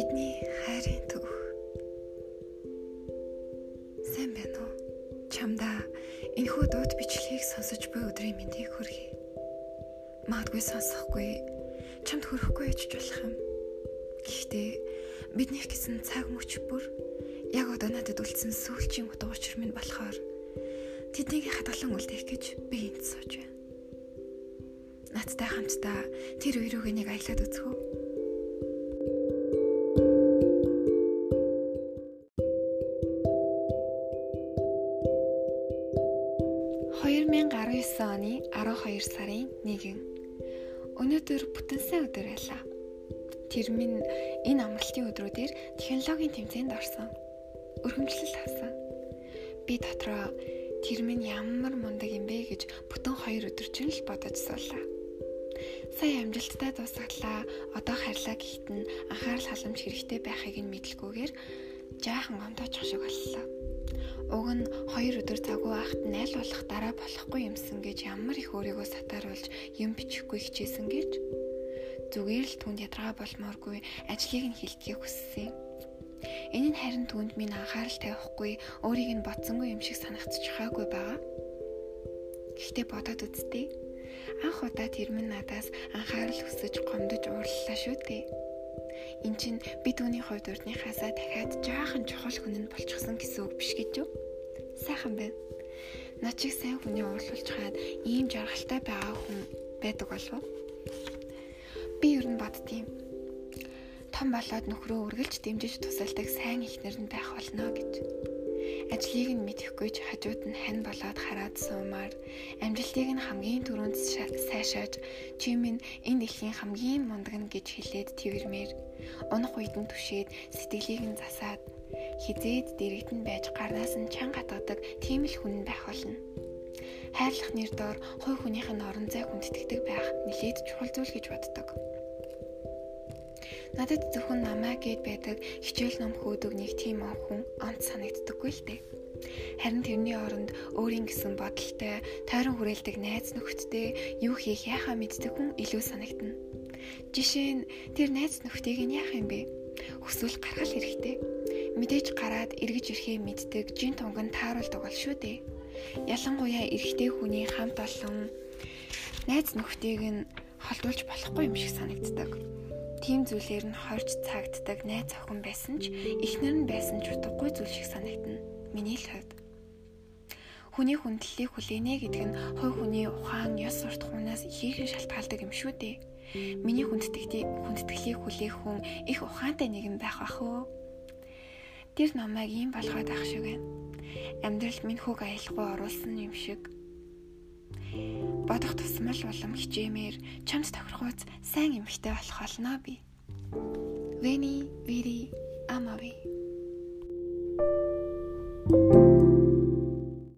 Бидний хайрын төв. Сайн байна уу? Чамдаа энэхүү дууд бичлэгийг сонсож буй өдрийн мэндийг хүргэе. Магадгүй сонсохгүй, чамд хүрэхгүй яж болох юм. Гэхдээ бидний гэсэн цаг мөч бүр яг одоо надад үлдсэн сүүлчийн утга учир минь болохоор тэднийг хадгалан үлдээх гэж би энд сууж байна. Надтай хамтдаа тэр үерүүг нэг аялаад үзэх үү? 2019 оны 12 сарын 1 Өнөөдөр бүтэн сайн өдөр байлаа. Тэр минь энэ амралтын өдрүүдээр технологийн тэмцээнд орсон. Өргөмжлөл авсан. Би дотроо тэр минь ямар мундаг юм бэ гэж бүтэн 2 өдөр чинь л бодож суулаа. Сая амжилттай дуусгалаа. Одоо харьлаа гэхэд нь анхаарал халамж хэрэгтэй байхыг нь мэдлгүйгээр жаахан гомдоочих шиг боллоо Уг нь хоёр өдөр цагуу ахт болох дараа болохгүй юмсан гэж ямар их өөрийгөө сатааруулж юм бичихгүй хичээсэн гэж зүгээр л түнд ядаргаа болмооргүй ажлыг нь хилдэхийг хүссэн. Энэ нь харин түнд минь анхаарал тавихгүй өөрийг нь бодсонгүй юм шиг санагдчих хаагүй байгаа. Гэхдээ бодоод үзтээ. Анх удаа тэр минь надаас анхаарал хүсэж гомдож уурлалаа шүү дээ. Эн чинь би түүний хувьд урдныхаасаа дахиад жаахан чухал хүн нь болчихсон гэсэн үг биш гэж юу? Сайхан байна. Над чиг сайн хүний уурлуулж хаад ийм жаргалтай байгаа хүн байдаг болов уу? Би ер нь боддtiin. Том болоод нөхрөө үргэлж дэмжиж тусалдаг сайн ихнэр нь байх болно гэж ажлыг нь мэдэхгүй ч хажууд нь хань болоод хараад суумаар амжилтыг нь хамгийн түрүүнд сайшааж чи минь энэ дэлхийн хамгийн мундаг нь гэж хэлээд твэрмээр унах үед нь түшээд сэтгэлийг нь засаад хизээд дэрэгдэн байж гарнаас нь чан гатгадаг тийм л хүн байх болно. Хайрлах нэр доор хой хүнийх нь орон зай хүндэтгдэг байх нэлээд чухал зүйл гэж боддог. Надад зөвхөн намаа гэд байдаг хичээл ном хөөдөг нэг тийм хүн онц санагддаггүй л дээ. Харин тэрний оронд өөрийн гэсэн бодолтой, тойрон хүрээлдэг найз нөхөдтэй юу хийх яхаа мэддэг хүн илүү санагдана. Жишээ нь тэр найз нөхдийг нь яах юм бэ? Хүсвэл гаргал хэрэгтэй. Мэдээж гараад эргэж ирэхээ мэддэг жин тунган тааруулдаг бол шүү дээ. Ялангуяа эрэгтэй хүний хамт олон найз нөхдийг нь холдуулж болохгүй юм шиг санагддаг тийм зүйлээр нь хорж цагддаг найз охин байсан ч эхнэр нь байсан ч утгагүй зүйл шиг санагдана. Миний л хувьд. Хүний хүндлэлийг хүлээнэ гэдэг нь хой хүний ухаан ёс сурт хунаас ихээхэн шалтгаалдаг юм шүү дээ. Миний хүндэтгэлийг хүндэтгэлийг хүлээх хүн их ухаантай нэгэн байх ах уу? Тэр намайг ийм болгоод ах шиг байна. Амьдралд минь хөг аялахгүй оруулсан юм шиг бодох тусмал болом хичээмээр чамд тохирхууц сайн эмэгтэй болох олноо би. Veni, vidi, amavi.